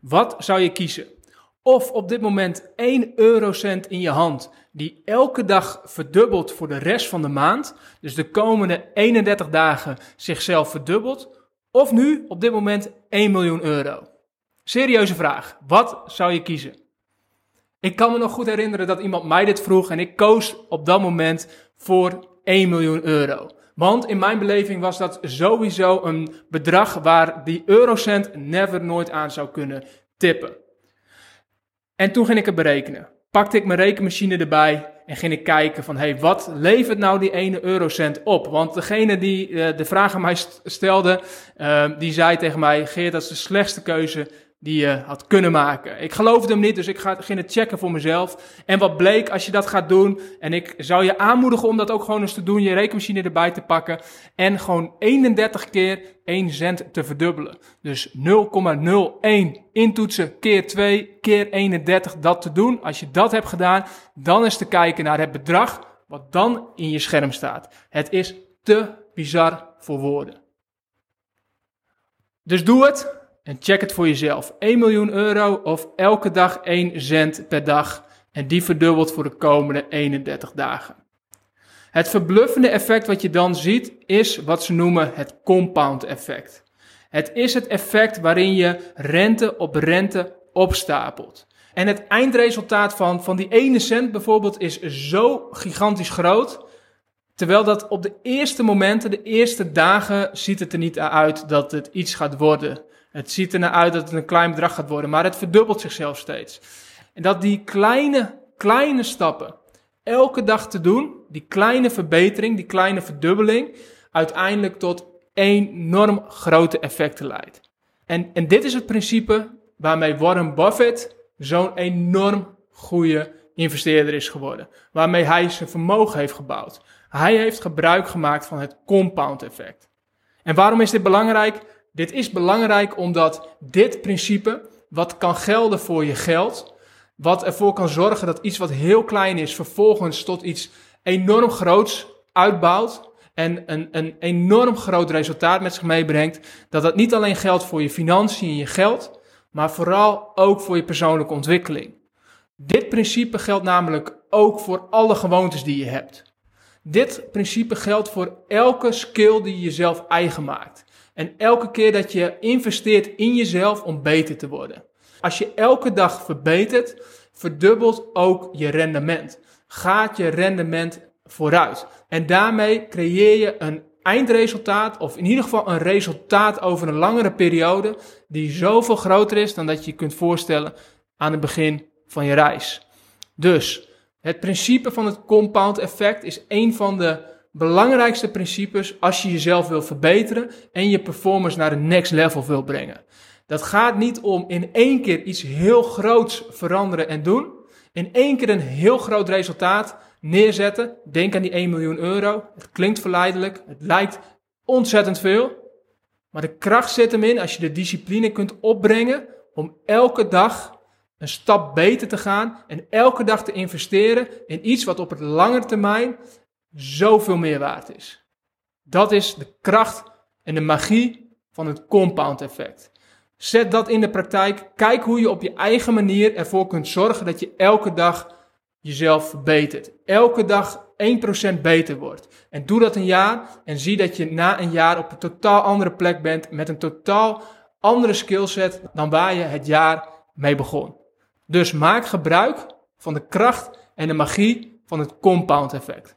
Wat zou je kiezen? Of op dit moment 1 eurocent in je hand, die elke dag verdubbelt voor de rest van de maand, dus de komende 31 dagen zichzelf verdubbelt, of nu op dit moment 1 miljoen euro? Serieuze vraag. Wat zou je kiezen? Ik kan me nog goed herinneren dat iemand mij dit vroeg en ik koos op dat moment voor 1 miljoen euro. Want in mijn beleving was dat sowieso een bedrag waar die eurocent never nooit aan zou kunnen tippen. En toen ging ik het berekenen. Pakte ik mijn rekenmachine erbij en ging ik kijken van, hey, wat levert nou die ene eurocent op? Want degene die uh, de vraag aan mij stelde, uh, die zei tegen mij, Geert, dat is de slechtste keuze die je had kunnen maken. Ik geloofde hem niet, dus ik ging het checken voor mezelf. En wat bleek als je dat gaat doen, en ik zou je aanmoedigen om dat ook gewoon eens te doen, je rekenmachine erbij te pakken en gewoon 31 keer 1 cent te verdubbelen. Dus 0,01 intoetsen keer 2 keer 31 dat te doen. Als je dat hebt gedaan, dan is te kijken naar het bedrag wat dan in je scherm staat. Het is te bizar voor woorden. Dus doe het. En check het voor jezelf. 1 miljoen euro of elke dag 1 cent per dag. En die verdubbelt voor de komende 31 dagen. Het verbluffende effect wat je dan ziet is wat ze noemen het compound effect. Het is het effect waarin je rente op rente opstapelt. En het eindresultaat van, van die ene cent bijvoorbeeld is zo gigantisch groot. Terwijl dat op de eerste momenten, de eerste dagen, ziet het er niet uit dat het iets gaat worden. Het ziet er naar uit dat het een klein bedrag gaat worden, maar het verdubbelt zichzelf steeds. En dat die kleine, kleine stappen elke dag te doen, die kleine verbetering, die kleine verdubbeling, uiteindelijk tot enorm grote effecten leidt. En, en dit is het principe waarmee Warren Buffett zo'n enorm goede investeerder is geworden. Waarmee hij zijn vermogen heeft gebouwd. Hij heeft gebruik gemaakt van het compound effect. En waarom is dit belangrijk? Dit is belangrijk omdat dit principe, wat kan gelden voor je geld, wat ervoor kan zorgen dat iets wat heel klein is, vervolgens tot iets enorm groots uitbouwt en een, een enorm groot resultaat met zich meebrengt, dat dat niet alleen geldt voor je financiën en je geld, maar vooral ook voor je persoonlijke ontwikkeling. Dit principe geldt namelijk ook voor alle gewoontes die je hebt. Dit principe geldt voor elke skill die je jezelf eigen maakt. En elke keer dat je investeert in jezelf om beter te worden. Als je elke dag verbetert, verdubbelt ook je rendement. Gaat je rendement vooruit. En daarmee creëer je een eindresultaat, of in ieder geval een resultaat over een langere periode, die zoveel groter is dan dat je je kunt voorstellen aan het begin van je reis. Dus het principe van het compound effect is een van de belangrijkste principes als je jezelf wil verbeteren en je performance naar een next level wil brengen. Dat gaat niet om in één keer iets heel groots veranderen en doen. In één keer een heel groot resultaat neerzetten. Denk aan die 1 miljoen euro. Het klinkt verleidelijk. Het lijkt ontzettend veel. Maar de kracht zit hem in als je de discipline kunt opbrengen om elke dag een stap beter te gaan en elke dag te investeren in iets wat op het lange termijn zoveel meer waard is. Dat is de kracht en de magie van het compound effect. Zet dat in de praktijk. Kijk hoe je op je eigen manier ervoor kunt zorgen dat je elke dag jezelf verbetert. Elke dag 1% beter wordt. En doe dat een jaar en zie dat je na een jaar op een totaal andere plek bent met een totaal andere skillset dan waar je het jaar mee begon. Dus maak gebruik van de kracht en de magie van het compound effect.